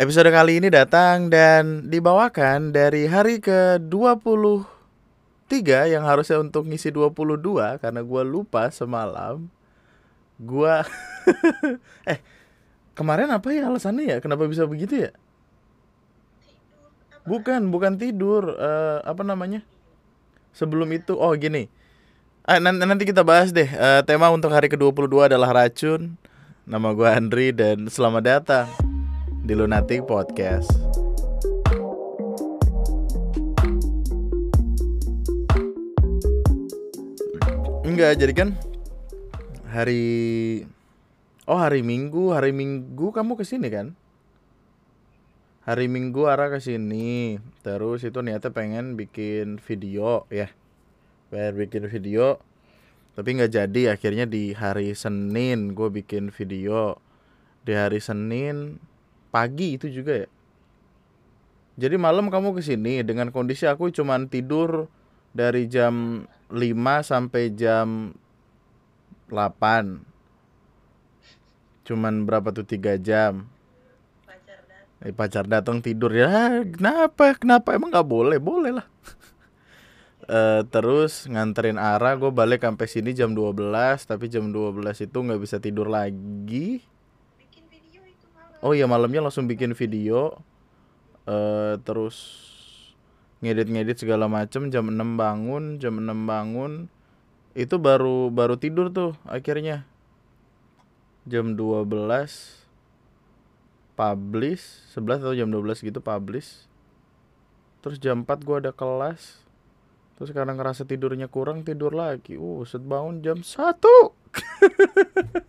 Episode kali ini datang dan dibawakan dari hari ke-23 yang harusnya untuk ngisi 22 karena gua lupa semalam. Gua eh kemarin apa ya alasannya ya? Kenapa bisa begitu ya? Bukan, bukan tidur. eh, apa namanya? Sebelum itu, oh gini. Nan- nanti kita bahas deh. Eh, tema untuk hari ke-22 adalah racun. Nama gua Andri dan selamat datang di Lunatic Podcast. Enggak, jadi kan hari Oh, hari Minggu, hari Minggu kamu ke sini kan? Hari Minggu arah ke sini. Terus itu niatnya pengen bikin video ya. Pengen bikin video. Tapi nggak jadi, akhirnya di hari Senin gue bikin video. Di hari Senin pagi itu juga ya. Jadi malam kamu ke sini dengan kondisi aku cuman tidur dari jam 5 sampai jam 8. Cuman berapa tuh tiga jam. Eh, pacar datang tidur ya kenapa kenapa emang nggak boleh boleh lah Eh, terus nganterin Ara gue balik sampai sini jam 12 tapi jam 12 itu nggak bisa tidur lagi oh iya malamnya langsung bikin video eh terus ngedit-ngedit segala macem jam 6 bangun jam 6 bangun. Itu baru baru tidur tuh akhirnya. Jam 12 publish 11 atau jam 12 gitu publish. Terus jam 4 gua ada kelas. Terus karena ngerasa tidurnya kurang tidur lagi. Uh set bangun jam 1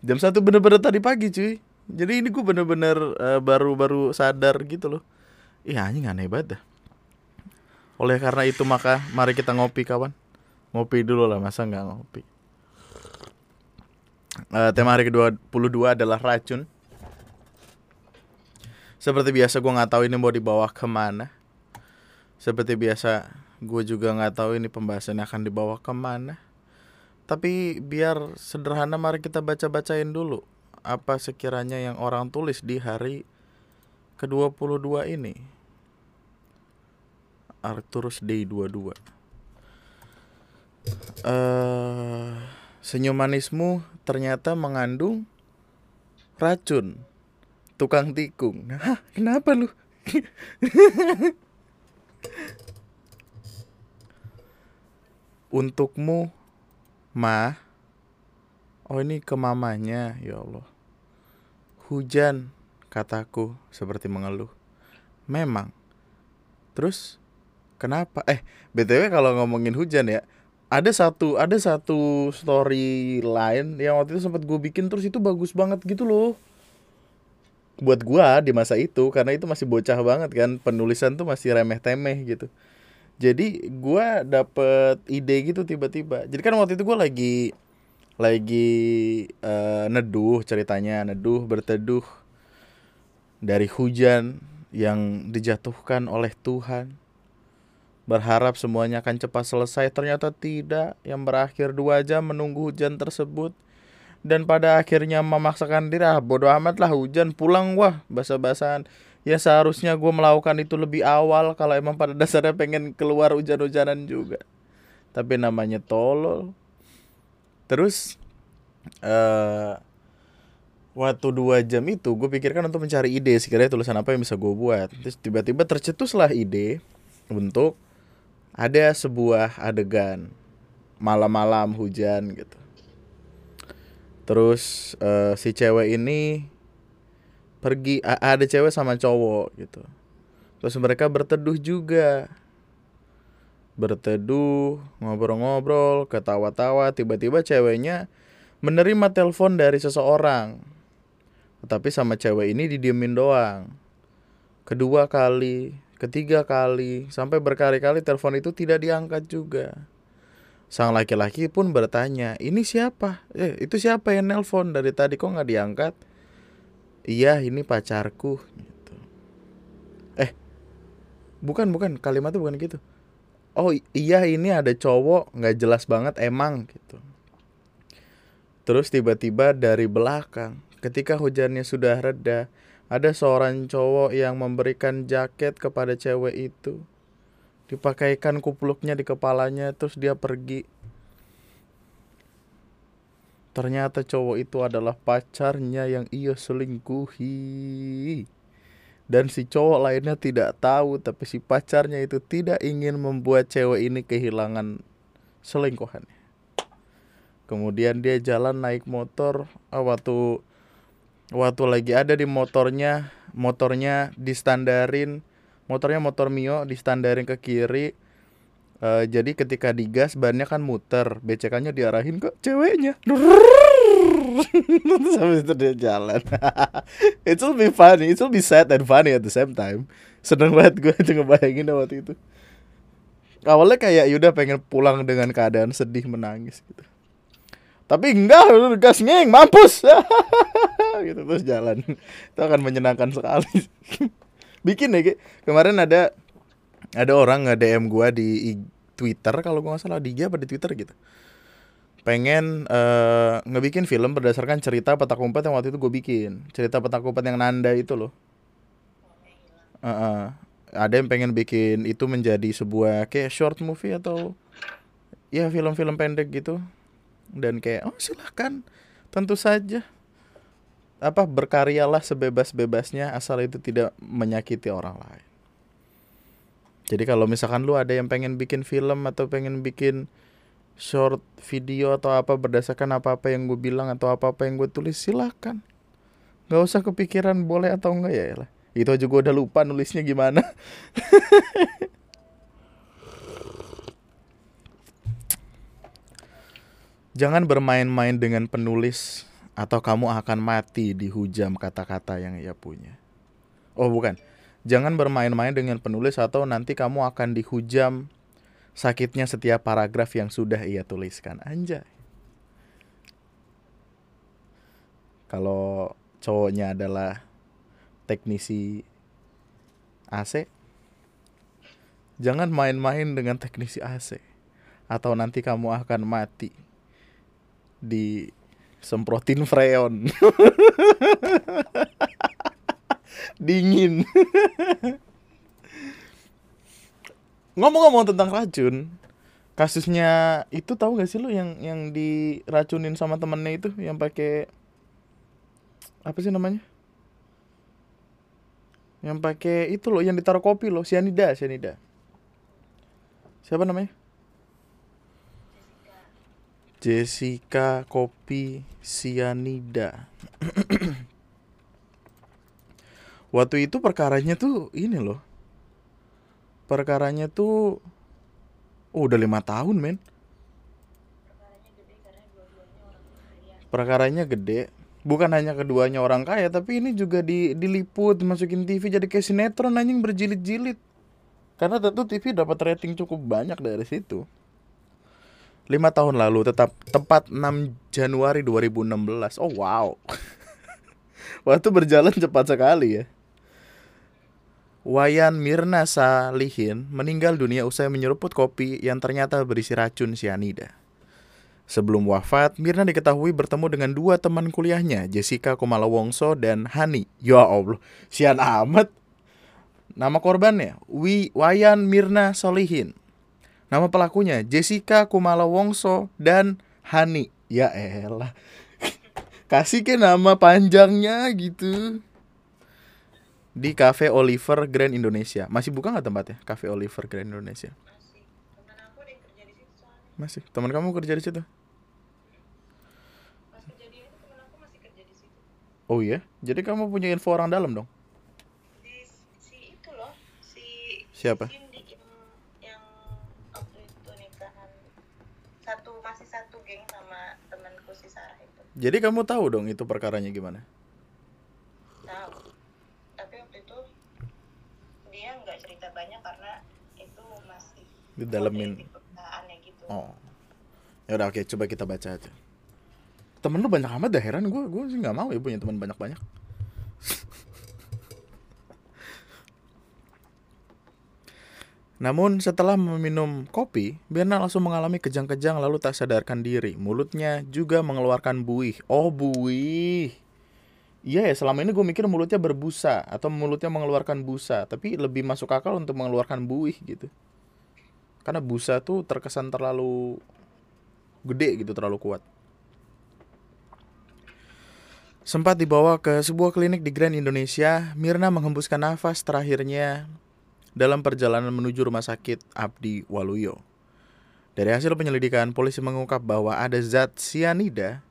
jam 1 bener-bener tadi pagi cuy jadi ini gue bener-bener eh, baru-baru sadar gitu loh Ih anjing aneh banget dah oleh karena itu maka mari kita ngopi kawan ngopi dulu lah masa nggak ngopi Eh, tema hari ke-22 adalah racun. Seperti biasa gue nggak tahu ini mau dibawa ke mana. Seperti biasa gue juga nggak tahu ini pembahasannya akan dibawa ke mana. Tapi biar sederhana mari kita baca-bacain dulu apa sekiranya yang orang tulis di hari ke-22 ini. Arcturus Day 22. Eh Senyum manismu ternyata mengandung racun. Tukang tikung. Hah, kenapa lu? Untukmu, Ma. Oh ini ke mamanya, ya Allah. Hujan, kataku seperti mengeluh. Memang. Terus kenapa? Eh, BTW kalau ngomongin hujan ya, ada satu ada satu story lain yang waktu itu sempat gue bikin terus itu bagus banget gitu loh buat gua di masa itu karena itu masih bocah banget kan penulisan tuh masih remeh temeh gitu jadi gua dapet ide gitu tiba-tiba jadi kan waktu itu gua lagi lagi eh, neduh ceritanya neduh berteduh dari hujan yang dijatuhkan oleh Tuhan Berharap semuanya akan cepat selesai, ternyata tidak. Yang berakhir dua jam menunggu hujan tersebut. Dan pada akhirnya memaksakan diri, ah bodo amat lah hujan, pulang wah, basah-basahan. Ya seharusnya gue melakukan itu lebih awal kalau emang pada dasarnya pengen keluar hujan-hujanan juga. Tapi namanya tolol. Terus, eh waktu dua jam itu gue pikirkan untuk mencari ide sekiranya tulisan apa yang bisa gue buat. Terus tiba-tiba tercetuslah ide untuk ada sebuah adegan malam-malam hujan gitu. Terus eh, si cewek ini pergi ada cewek sama cowok gitu. Terus mereka berteduh juga. Berteduh, ngobrol-ngobrol, ketawa-tawa, tiba-tiba ceweknya menerima telepon dari seseorang. Tetapi sama cewek ini didiemin doang. Kedua kali, ketiga kali, sampai berkali-kali telepon itu tidak diangkat juga. Sang laki-laki pun bertanya, ini siapa? Eh, itu siapa yang nelpon dari tadi kok nggak diangkat? Iya, ini pacarku. Gitu. Eh, bukan bukan kalimatnya bukan gitu. Oh iya ini ada cowok nggak jelas banget emang gitu. Terus tiba-tiba dari belakang ketika hujannya sudah reda, ada seorang cowok yang memberikan jaket kepada cewek itu. Dipakaikan kupluknya di kepalanya, terus dia pergi. Ternyata cowok itu adalah pacarnya yang ia selingkuhi. Dan si cowok lainnya tidak tahu, tapi si pacarnya itu tidak ingin membuat cewek ini kehilangan selingkuhannya. Kemudian dia jalan naik motor, ah, waktu waktu lagi ada di motornya, motornya distandarin, motornya motor Mio distandarin ke kiri. Uh, jadi ketika digas bannya kan muter, becekannya diarahin ke ceweknya. Habis itu dia jalan. it will be funny, it will be sad and funny at the same time. Seneng banget gue itu ngebayangin waktu itu. Awalnya kayak Yuda pengen pulang dengan keadaan sedih menangis gitu tapi enggak gas ngeng mampus gitu terus jalan itu akan menyenangkan sekali bikin ya kemarin ada ada orang nge DM gua di Twitter kalau gua nggak salah di IG apa di Twitter gitu. Pengen uh, ngebikin film berdasarkan cerita petak umpet yang waktu itu gue bikin. Cerita petak umpet yang Nanda itu loh. Uh -uh. ada yang pengen bikin itu menjadi sebuah kayak short movie atau ya film-film pendek gitu. Dan kayak oh silahkan. Tentu saja. Apa berkaryalah sebebas-bebasnya asal itu tidak menyakiti orang lain. Jadi kalau misalkan lu ada yang pengen bikin film atau pengen bikin short video atau apa berdasarkan apa-apa yang gue bilang atau apa-apa yang gue tulis silahkan. Gak usah kepikiran boleh atau enggak ya lah. Itu aja gue udah lupa nulisnya gimana. Jangan bermain-main dengan penulis atau kamu akan mati di hujam kata-kata yang ia punya. Oh bukan, jangan bermain-main dengan penulis atau nanti kamu akan dihujam sakitnya setiap paragraf yang sudah ia tuliskan. Anjay. Kalau cowoknya adalah teknisi AC, jangan main-main dengan teknisi AC atau nanti kamu akan mati di semprotin freon dingin. Ngomong-ngomong tentang racun kasusnya itu tahu gak sih lo yang yang diracunin sama temennya itu yang pakai apa sih namanya? Yang pakai itu loh yang ditaruh kopi loh sianida sianida siapa namanya? Jessica Kopi Sianida. Waktu itu perkaranya tuh ini loh. Perkaranya tuh oh, udah lima tahun men. Perkaranya gede. Bukan hanya keduanya orang kaya, tapi ini juga di, diliput, masukin TV jadi kayak sinetron anjing berjilid-jilid. Karena tentu TV dapat rating cukup banyak dari situ lima tahun lalu tetap tepat 6 Januari 2016 oh wow waktu berjalan cepat sekali ya Wayan Mirna Salihin meninggal dunia usai menyeruput kopi yang ternyata berisi racun sianida. Sebelum wafat, Mirna diketahui bertemu dengan dua teman kuliahnya, Jessica Kumala Wongso dan Hani. Ya Allah, sian amat. Nama korbannya, Wi Wayan Mirna Solihin. Nama pelakunya Jessica Kumala Wongso dan Hani. Ya elah. Kasih ke nama panjangnya gitu. Di Cafe Oliver Grand Indonesia. Masih buka nggak tempatnya? Cafe Oliver Grand Indonesia. Masih. Teman kamu kerja di situ? Oh iya? Jadi kamu punya info orang dalam dong? si itu loh, si Siapa? Si Jadi kamu tahu dong itu perkaranya gimana? Tahu. Tapi waktu itu dia nggak cerita banyak karena itu di dalamin. Gitu. Oh. Ya udah oke, coba kita baca aja. Temen lu banyak amat dah heran gue, gue sih nggak mau ya punya teman banyak-banyak. Namun setelah meminum kopi, Berna langsung mengalami kejang-kejang lalu tak sadarkan diri. Mulutnya juga mengeluarkan buih. Oh buih. iya ya selama ini gue mikir mulutnya berbusa atau mulutnya mengeluarkan busa tapi lebih masuk akal untuk mengeluarkan buih gitu karena busa tuh terkesan terlalu gede gitu terlalu kuat Sempat dibawa ke sebuah klinik di Grand Indonesia, Mirna menghembuskan nafas terakhirnya dalam perjalanan menuju rumah sakit Abdi Waluyo. Dari hasil penyelidikan, polisi mengungkap bahwa ada zat sianida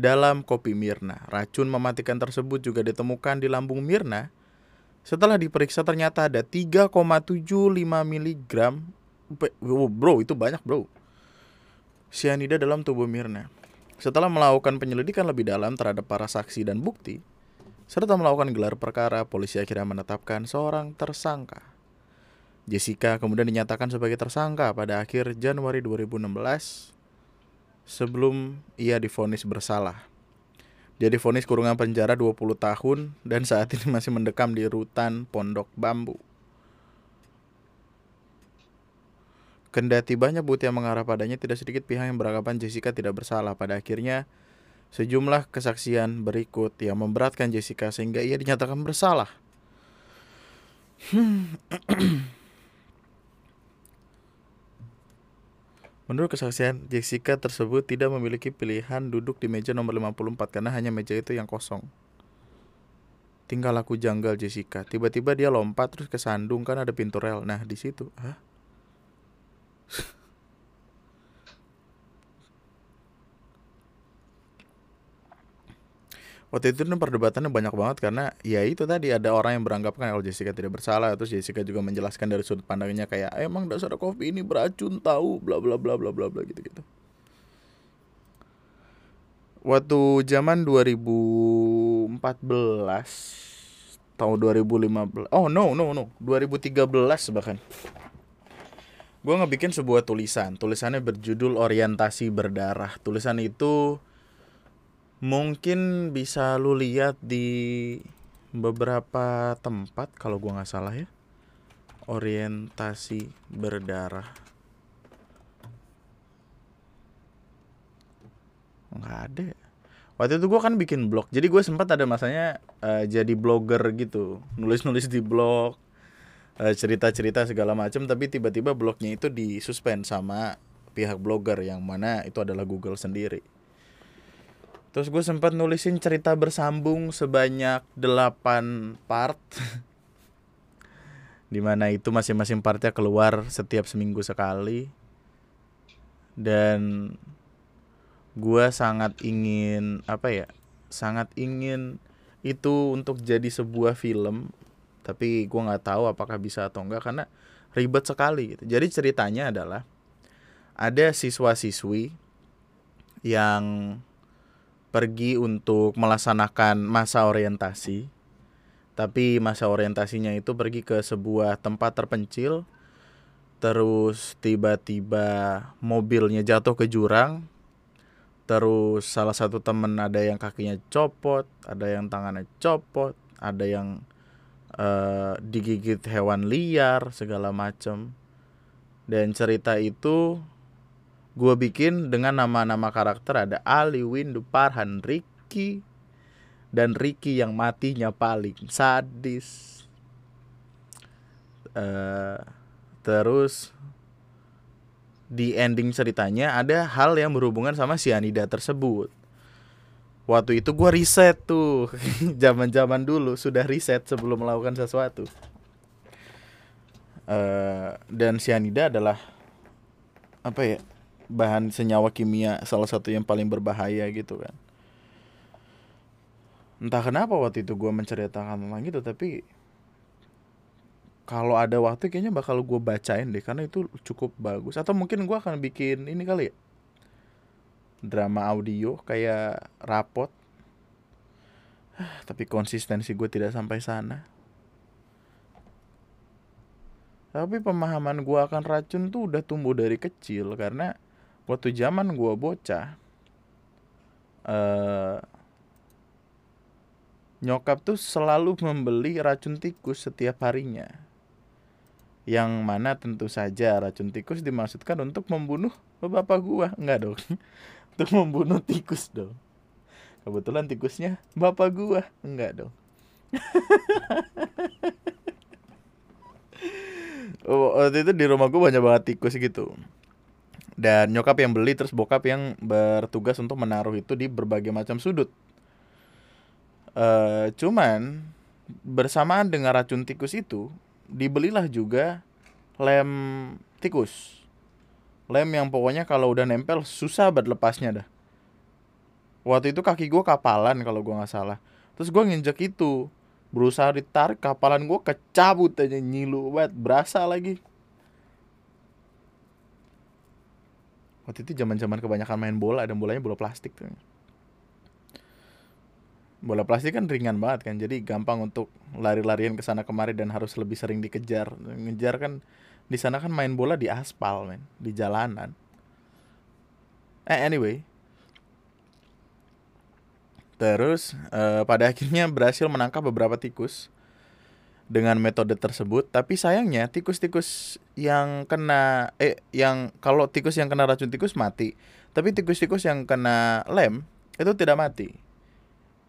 dalam kopi Mirna. Racun mematikan tersebut juga ditemukan di lambung Mirna. Setelah diperiksa ternyata ada 3,75 mg. Bro, itu banyak bro. Sianida dalam tubuh Mirna. Setelah melakukan penyelidikan lebih dalam terhadap para saksi dan bukti, serta melakukan gelar perkara, polisi akhirnya menetapkan seorang tersangka. Jessica kemudian dinyatakan sebagai tersangka pada akhir Januari 2016 sebelum ia difonis bersalah. Dia difonis kurungan penjara 20 tahun dan saat ini masih mendekam di rutan Pondok Bambu. Kendati banyak bukti yang mengarah padanya, tidak sedikit pihak yang beranggapan Jessica tidak bersalah. Pada akhirnya, sejumlah kesaksian berikut yang memberatkan Jessica sehingga ia dinyatakan bersalah. Hmm. Menurut kesaksian, Jessica tersebut tidak memiliki pilihan duduk di meja nomor 54 karena hanya meja itu yang kosong. Tinggal aku janggal Jessica. Tiba-tiba dia lompat terus kesandung kan ada pintu rel. Nah, di situ. Hah? Waktu itu kan perdebatannya banyak banget karena ya itu tadi ada orang yang beranggapan kalau Jessica tidak bersalah terus Jessica juga menjelaskan dari sudut pandangnya kayak emang dasar kopi ini beracun tahu bla bla bla bla bla bla gitu gitu waktu zaman 2014 tahun 2015 oh no no no 2013 bahkan gue ngebikin sebuah tulisan. Tulisannya berjudul orientasi berdarah. Tulisan itu mungkin bisa lu lihat di beberapa tempat kalau gua nggak salah ya. Orientasi berdarah. Nggak ada ya. waktu itu gua kan bikin blog. Jadi gue sempat ada masanya uh, jadi blogger gitu. Nulis-nulis di blog cerita-cerita segala macam tapi tiba-tiba blognya itu disuspend sama pihak blogger yang mana itu adalah Google sendiri. Terus gue sempat nulisin cerita bersambung sebanyak 8 part Di mana itu masing-masing partnya keluar setiap seminggu sekali. Dan gue sangat ingin apa ya Sangat ingin itu untuk jadi sebuah film Tapi gue gak tahu apakah bisa atau enggak Karena ribet sekali gitu. Jadi ceritanya adalah Ada siswa-siswi yang pergi untuk melaksanakan masa orientasi. Tapi masa orientasinya itu pergi ke sebuah tempat terpencil. Terus tiba-tiba mobilnya jatuh ke jurang. Terus salah satu temen ada yang kakinya copot, ada yang tangannya copot, ada yang uh, digigit hewan liar segala macem. Dan cerita itu gue bikin dengan nama-nama karakter ada Ali, Windu, Parhan, Ricky, dan Ricky yang matinya paling sadis. Uh, terus di ending ceritanya ada hal yang berhubungan sama sianida tersebut. Waktu itu gue riset tuh, zaman-zaman dulu sudah riset sebelum melakukan sesuatu. Uh, dan sianida adalah apa ya? bahan senyawa kimia salah satu yang paling berbahaya gitu kan entah kenapa waktu itu gue menceritakan tentang itu tapi kalau ada waktu kayaknya bakal gue bacain deh karena itu cukup bagus atau mungkin gue akan bikin ini kali ya drama audio kayak rapot. Tapi konsistensi gue tidak sampai sana. Tapi pemahaman gue akan racun tuh udah tumbuh dari kecil karena waktu zaman gue bocah uh, nyokap tuh selalu membeli racun tikus setiap harinya. Yang mana tentu saja racun tikus dimaksudkan untuk membunuh bapak gua. Enggak dong untuk membunuh tikus dong. Kebetulan tikusnya bapak gua. Enggak dong. Oh, waktu itu di rumah gua banyak banget tikus gitu. Dan nyokap yang beli terus bokap yang bertugas untuk menaruh itu di berbagai macam sudut. Eh cuman bersamaan dengan racun tikus itu dibelilah juga lem tikus lem yang pokoknya kalau udah nempel susah banget lepasnya dah. Waktu itu kaki gue kapalan kalau gue nggak salah. Terus gue nginjek itu berusaha ditarik kapalan gue kecabut aja nyilu banget berasa lagi. Waktu itu zaman zaman kebanyakan main bola dan bolanya bola plastik tuh. Bola plastik kan ringan banget kan jadi gampang untuk lari-larian ke sana kemari dan harus lebih sering dikejar. Ngejar kan di sana kan main bola di aspal men. Di jalanan. Eh anyway. Terus eh, pada akhirnya berhasil menangkap beberapa tikus dengan metode tersebut. Tapi sayangnya tikus-tikus yang kena eh yang kalau tikus yang kena racun tikus mati. Tapi tikus-tikus yang kena lem itu tidak mati.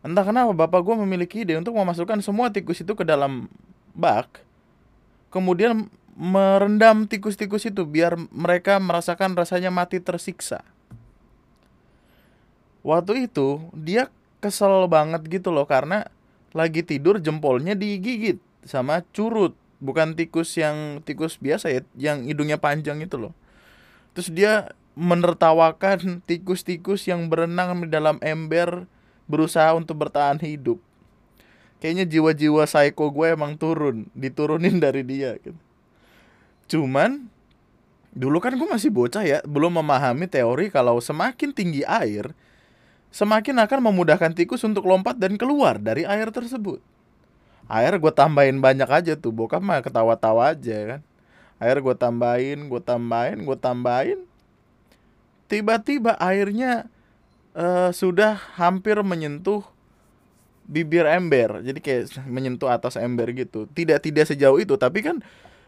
Entah kenapa bapak gue memiliki ide untuk memasukkan semua tikus itu ke dalam bak. Kemudian merendam tikus-tikus itu biar mereka merasakan rasanya mati tersiksa. Waktu itu dia kesel banget gitu loh karena lagi tidur jempolnya digigit sama curut bukan tikus yang tikus biasa ya yang hidungnya panjang itu loh. Terus dia menertawakan tikus-tikus yang berenang di dalam ember berusaha untuk bertahan hidup. Kayaknya jiwa-jiwa psycho gue emang turun diturunin dari dia gitu cuman dulu kan gue masih bocah ya belum memahami teori kalau semakin tinggi air semakin akan memudahkan tikus untuk lompat dan keluar dari air tersebut. Air gue tambahin banyak aja tuh bokap mah ketawa-tawa aja kan. Air gue tambahin gue tambahin gue tambahin. Tiba-tiba airnya eh, sudah hampir menyentuh bibir ember jadi kayak menyentuh atas ember gitu. Tidak tidak sejauh itu tapi kan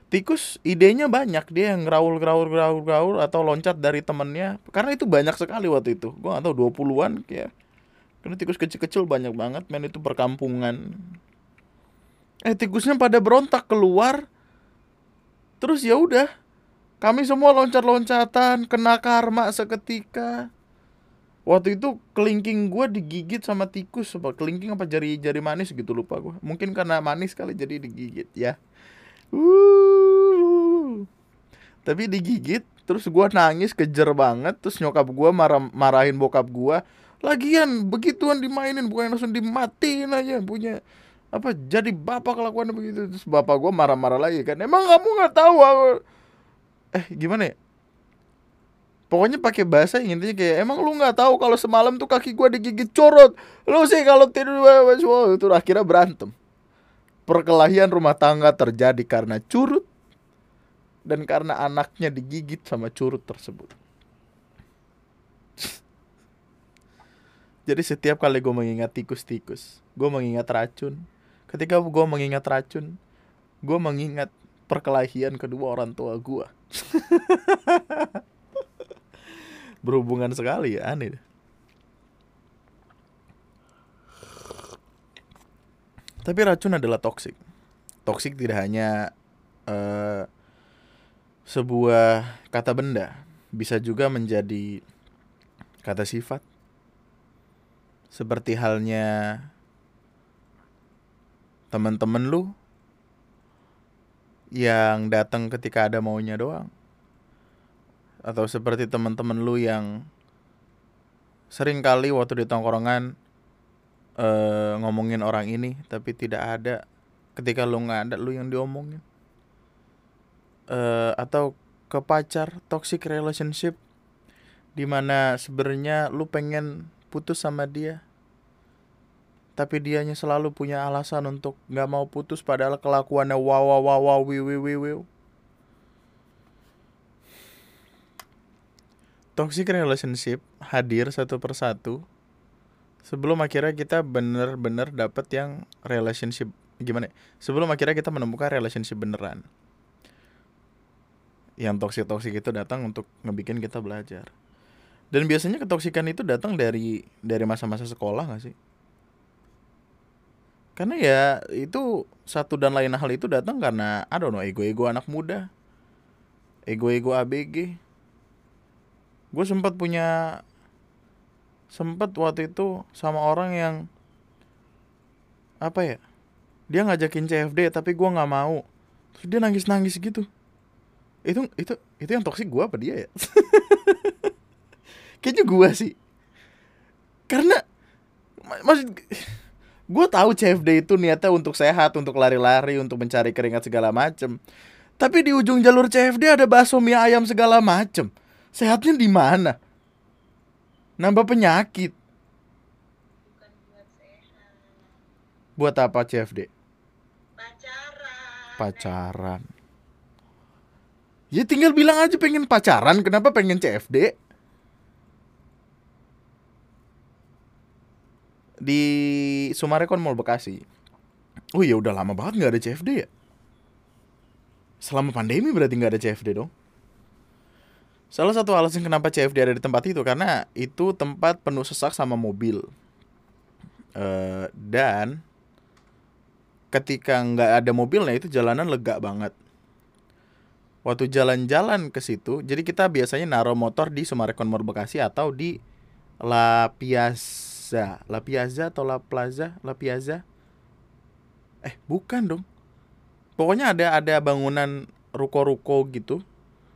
tikus idenya banyak dia yang ngeraul ngeraul ngeraul ngeraul atau loncat dari temennya. Karena itu banyak sekali waktu itu. Gua nggak tahu 20-an kayak karena tikus kecil-kecil banyak banget men itu perkampungan. Eh tikusnya pada berontak keluar. Terus ya udah kami semua loncat-loncatan kena karma seketika. Waktu itu kelingking gue digigit sama tikus apa kelingking apa jari jari manis gitu lupa gue mungkin karena manis kali jadi digigit ya tapi digigit terus gue nangis kejer banget terus nyokap gue marah marahin bokap gue lagian begituan dimainin bukan langsung dimatiin aja punya apa jadi bapak kelakuan begitu. Terus bapak gue marah-marah lagi kan emang kamu nggak tahu aku? Eh gimana ya? Pokoknya pakai bahasa yang intinya kayak emang lu nggak tahu kalau semalam tuh kaki gua digigit corot? Lu sih kalau tidur itu akhirnya berantem perkelahian rumah tangga terjadi karena curut dan karena anaknya digigit sama curut tersebut. Jadi setiap kali gue mengingat tikus-tikus gue mengingat racun ketika gue mengingat racun gue mengingat perkelahian kedua orang tua gue berhubungan sekali ya aneh tapi racun adalah toksik toksik tidak hanya uh, sebuah kata benda bisa juga menjadi kata sifat. Seperti halnya teman-teman lu yang datang ketika ada maunya doang. Atau seperti teman-teman lu yang sering kali waktu di tongkrongan uh, ngomongin orang ini tapi tidak ada ketika lu nggak ada lu yang diomongin. Uh, atau ke pacar toxic relationship di mana sebenarnya lu pengen putus sama dia tapi dianya selalu punya alasan untuk nggak mau putus padahal kelakuannya wow wow wow wow wiu wiu wiu. Toxic relationship hadir satu persatu sebelum akhirnya kita bener-bener dapet yang relationship gimana ya? sebelum akhirnya kita menemukan relationship beneran yang toxic itu datang untuk ngebikin kita belajar Dan biasanya ketoksikan itu datang dari dari masa-masa sekolah gak sih? Karena ya itu satu dan lain hal itu datang karena I don't know ego-ego anak muda. Ego-ego ABG. Gue sempat punya sempat waktu itu sama orang yang apa ya? Dia ngajakin CFD tapi gue nggak mau. Terus dia nangis-nangis gitu. Itu itu itu yang toksik gue apa dia ya? Kayaknya gue sih. Karena maksud gue tahu CFD itu niatnya untuk sehat untuk lari-lari untuk mencari keringat segala macem tapi di ujung jalur CFD ada bakso mie ayam segala macem sehatnya di mana nambah penyakit. Bukan buat sehat. Buat apa CFD pacaran. Pacaran. Ya tinggal bilang aja pengen pacaran. Kenapa pengen CFD di Sumarekon Mall Bekasi. Oh iya udah lama banget nggak ada CFD ya. Selama pandemi berarti nggak ada CFD dong. Salah satu alasan kenapa CFD ada di tempat itu karena itu tempat penuh sesak sama mobil. Uh, dan ketika nggak ada mobilnya itu jalanan lega banget. Waktu jalan-jalan ke situ, jadi kita biasanya naruh motor di Sumarekon Mall Bekasi atau di La Piazza La Piazza atau La Plaza, La Piazza. Eh, bukan dong. Pokoknya ada ada bangunan ruko-ruko gitu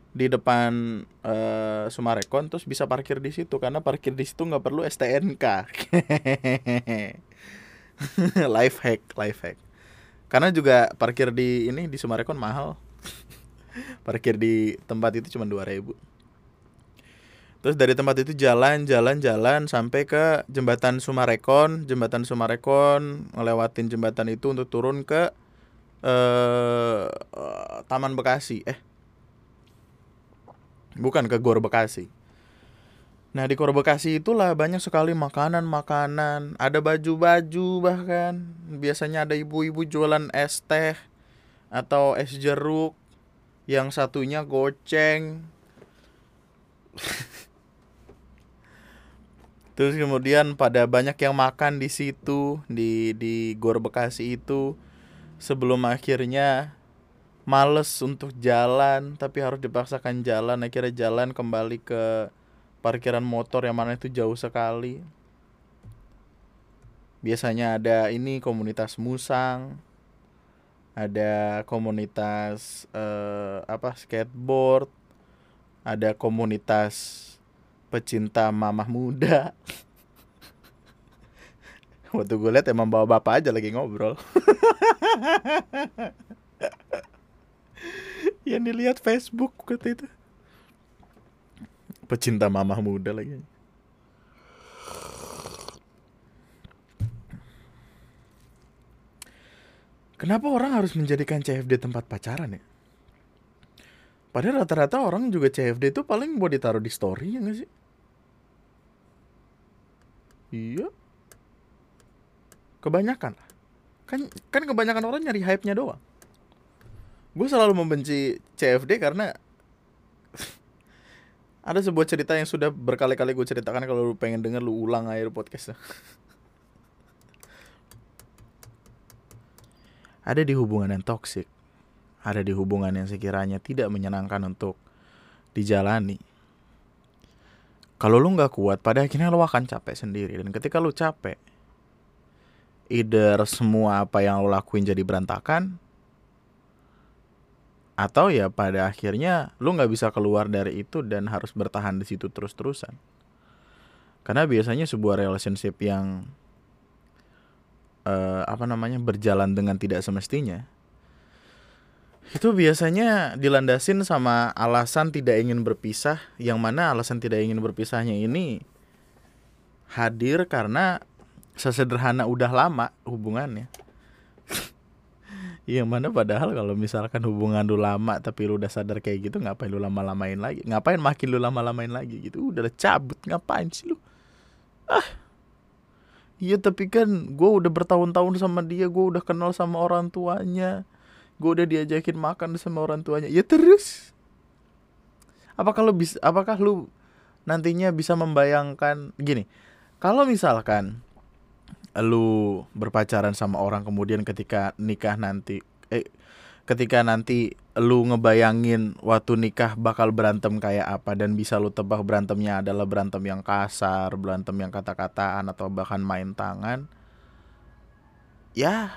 di depan uh, Sumarekon terus bisa parkir di situ karena parkir di situ nggak perlu STNK. life hack, life hack. Karena juga parkir di ini di Sumarekon mahal. parkir di tempat itu cuma 2000 Terus dari tempat itu jalan, jalan, jalan sampai ke jembatan Sumarekon, jembatan Sumarekon, ngelewatin jembatan itu untuk turun ke eh, Taman Bekasi. Eh, bukan ke Gor Bekasi. Nah di Gor Bekasi itulah banyak sekali makanan-makanan, ada baju-baju bahkan. Biasanya ada ibu-ibu jualan es teh atau es jeruk, yang satunya goceng. Terus kemudian pada banyak yang makan di situ di di Gor Bekasi itu sebelum akhirnya males untuk jalan tapi harus dipaksakan jalan. Akhirnya jalan kembali ke parkiran motor yang mana itu jauh sekali. Biasanya ada ini komunitas musang, ada komunitas eh, apa skateboard, ada komunitas pecinta mamah muda. Waktu gue liat emang bawa bapak aja lagi ngobrol yang dilihat Facebook kata itu pecinta mamah muda lagi Kenapa orang harus menjadikan CFD tempat pacaran ya? Padahal rata-rata orang juga CFD itu paling buat ditaruh di story ya gak sih? Iya. Kebanyakan. Kan kan kebanyakan orang nyari hype-nya doang. Gue selalu membenci CFD karena ada sebuah cerita yang sudah berkali-kali gue ceritakan kalau lu pengen denger lu ulang air podcastnya. ada di hubungan yang toksik. Ada di hubungan yang sekiranya tidak menyenangkan untuk dijalani kalau lu nggak kuat pada akhirnya lu akan capek sendiri dan ketika lu capek either semua apa yang lu lakuin jadi berantakan atau ya pada akhirnya lu nggak bisa keluar dari itu dan harus bertahan di situ terus-terusan karena biasanya sebuah relationship yang uh, apa namanya berjalan dengan tidak semestinya itu biasanya dilandasin sama alasan tidak ingin berpisah, yang mana alasan tidak ingin berpisahnya ini hadir karena sesederhana udah lama hubungannya. Yang mana padahal kalau misalkan hubungan lu lama tapi lu udah sadar kayak gitu ngapain lu lama-lamain lagi? Ngapain makin lu lama-lamain lagi gitu? Udah cabut ngapain sih lu? Ah. Iya tapi kan gue udah bertahun-tahun sama dia, gue udah kenal sama orang tuanya gue udah diajakin makan sama orang tuanya ya terus apakah lu bisa apakah lu nantinya bisa membayangkan gini kalau misalkan lu berpacaran sama orang kemudian ketika nikah nanti eh ketika nanti lu ngebayangin waktu nikah bakal berantem kayak apa dan bisa lu tebak berantemnya adalah berantem yang kasar, berantem yang kata-kataan atau bahkan main tangan. Ya,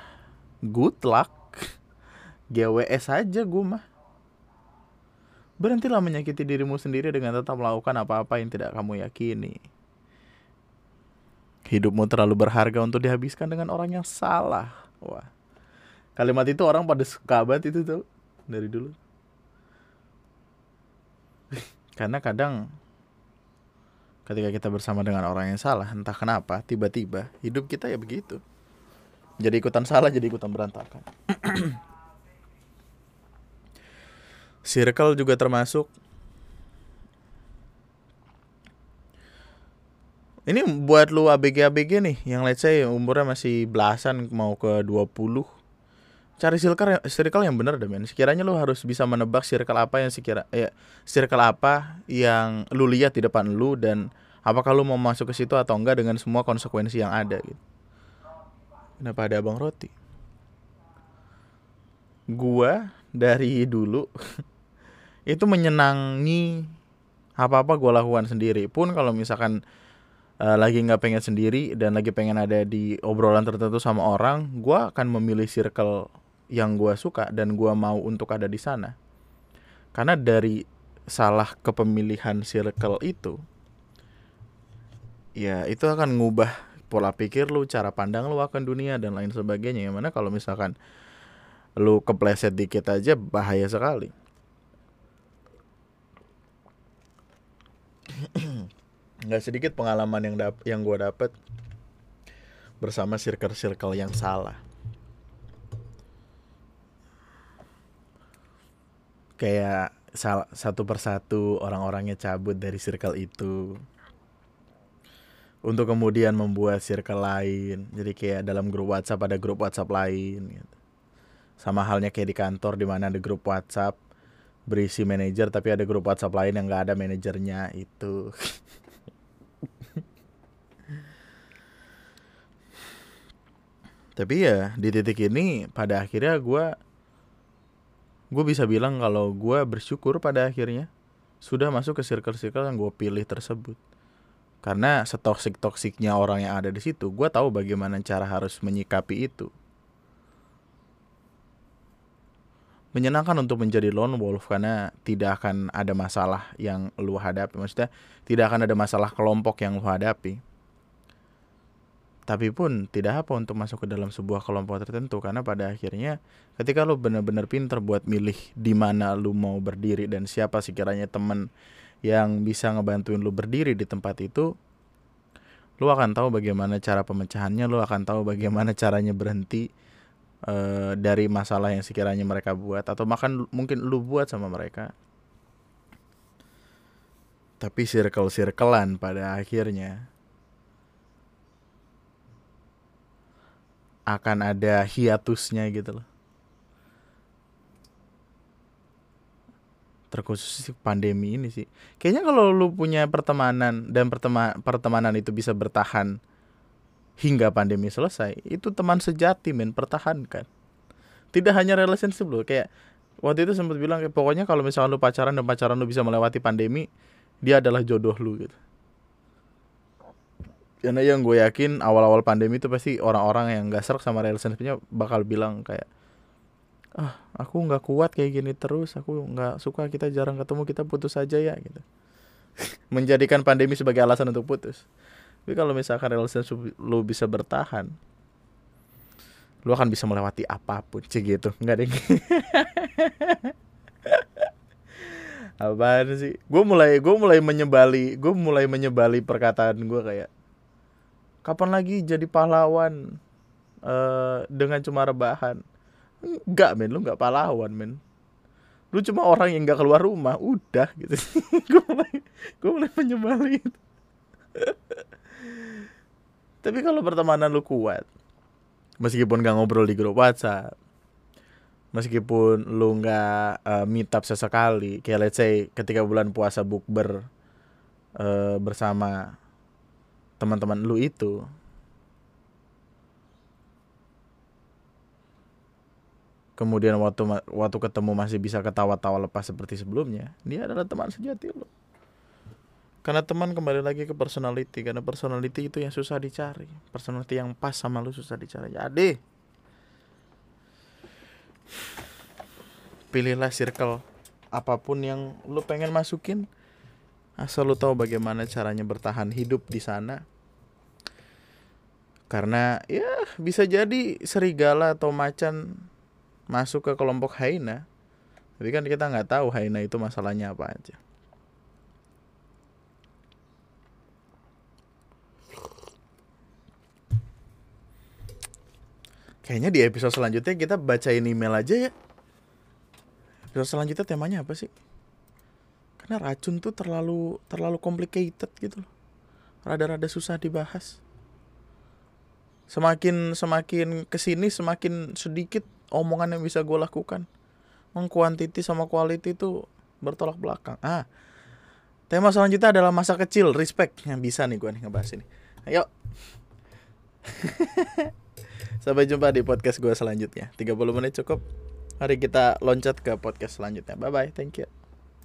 good luck. GWS aja gue mah. Berhentilah menyakiti dirimu sendiri dengan tetap melakukan apa-apa yang tidak kamu yakini. Hidupmu terlalu berharga untuk dihabiskan dengan orang yang salah. Wah. Kalimat itu orang pada suka banget itu tuh dari dulu. Karena kadang ketika kita bersama dengan orang yang salah, entah kenapa tiba-tiba hidup kita ya begitu. Jadi ikutan salah, jadi ikutan berantakan. Circle juga termasuk Ini buat lu ABG-ABG nih yang let's say umurnya masih belasan mau ke 20 cari circle circle yang benar deh men. Sekiranya lu harus bisa menebak circle apa yang sekira ya circle apa yang lu lihat di depan lu dan apakah lu mau masuk ke situ atau enggak dengan semua konsekuensi yang ada gitu. Kenapa ada abang roti? Gua dari dulu itu menyenangi apa apa gua lakukan sendiri. Pun kalau misalkan uh, lagi nggak pengen sendiri dan lagi pengen ada di obrolan tertentu sama orang, gue akan memilih circle yang gue suka dan gue mau untuk ada di sana. Karena dari salah kepemilihan circle itu, ya itu akan ngubah pola pikir lu, cara pandang lu akan dunia dan lain sebagainya. Yang mana kalau misalkan lu kepleset dikit aja bahaya sekali. Nggak sedikit pengalaman yang dap yang gue dapet bersama circle-circle yang salah. Kayak sal satu persatu orang-orangnya cabut dari circle itu. Untuk kemudian membuat circle lain. Jadi kayak dalam grup WhatsApp ada grup WhatsApp lain gitu. sama halnya kayak di kantor di mana ada grup WhatsApp berisi manajer tapi ada grup WhatsApp lain yang nggak ada manajernya itu tapi ya di titik ini pada akhirnya gue gue bisa bilang kalau gue bersyukur pada akhirnya sudah masuk ke circle-circle yang gue pilih tersebut. Karena setoksik toksiknya orang yang ada di situ gue tahu bagaimana cara harus menyikapi itu. Menyenangkan untuk menjadi lone wolf karena tidak akan ada masalah yang lu hadapi. Maksudnya tidak akan ada masalah kelompok yang lu hadapi tapi pun tidak apa untuk masuk ke dalam sebuah kelompok tertentu karena pada akhirnya ketika lu benar-benar pinter buat milih di mana lu mau berdiri dan siapa sekiranya teman yang bisa ngebantuin lu berdiri di tempat itu lu akan tahu bagaimana cara pemecahannya lu akan tahu bagaimana caranya berhenti uh, dari masalah yang sekiranya mereka buat atau makan mungkin lu buat sama mereka. Tapi circle-circlean pada akhirnya akan ada hiatusnya gitu loh. Terkhusus pandemi ini sih. Kayaknya kalau lu punya pertemanan dan pertema pertemanan itu bisa bertahan hingga pandemi selesai, itu teman sejati men, pertahankan. Tidak hanya relationship lo, kayak waktu itu sempat bilang kayak pokoknya kalau misalnya lu pacaran dan pacaran lu bisa melewati pandemi, dia adalah jodoh lu gitu karena yang gue yakin awal-awal pandemi itu pasti orang-orang yang gak serak sama relationshipnya bakal bilang kayak ah aku nggak kuat kayak gini terus aku nggak suka kita jarang ketemu kita putus aja ya gitu. Menjadikan pandemi sebagai alasan untuk putus. Tapi kalau misalkan relationship lu bisa bertahan lu akan bisa melewati apa pun cik gitu. Nggak deh apaan sih? Gue mulai gue mulai menyebali gue mulai menyebali perkataan gue kayak kapan lagi jadi pahlawan? Uh, dengan cuma rebahan? Enggak men. Lu enggak pahlawan men. Lu cuma orang yang enggak keluar rumah udah gitu. Gue mulai gue mulai menyebali tapi kalau pertemanan lu kuat meskipun gak ngobrol di grup WhatsApp meskipun lu nggak uh, meet up sesekali kayak let's say ketika bulan puasa bukber uh, bersama teman-teman lu itu. Kemudian waktu waktu ketemu masih bisa ketawa-tawa lepas seperti sebelumnya dia adalah teman sejati lo karena teman kembali lagi ke personality karena personality itu yang susah dicari. Personality yang pas sama lu susah dicari. Jadi pilihlah circle apa pun yang lu pengen masukin. Asal lu tahu bagaimana caranya bertahan hidup di sana karena ya bisa jadi serigala atau macan masuk ke kelompok Haina tapi kan kita nggak tahu Haina itu masalahnya apa aja. Kayaknya di episode selanjutnya kita bacain email aja ya. Episode selanjutnya temanya apa sih? Karena racun tuh terlalu terlalu complicated gitu loh. Rada-rada susah dibahas semakin semakin ke sini semakin sedikit omongan yang bisa gue lakukan. Mengkuantiti sama quality itu bertolak belakang. Ah tema selanjutnya adalah masa kecil. Respect. Yang bisa nih gue nih ngebahas ini. Ayo. Sampai jumpa di podcast gue selanjutnya. 30 menit cukup. Mari kita loncat ke podcast selanjutnya. Bye bye thank you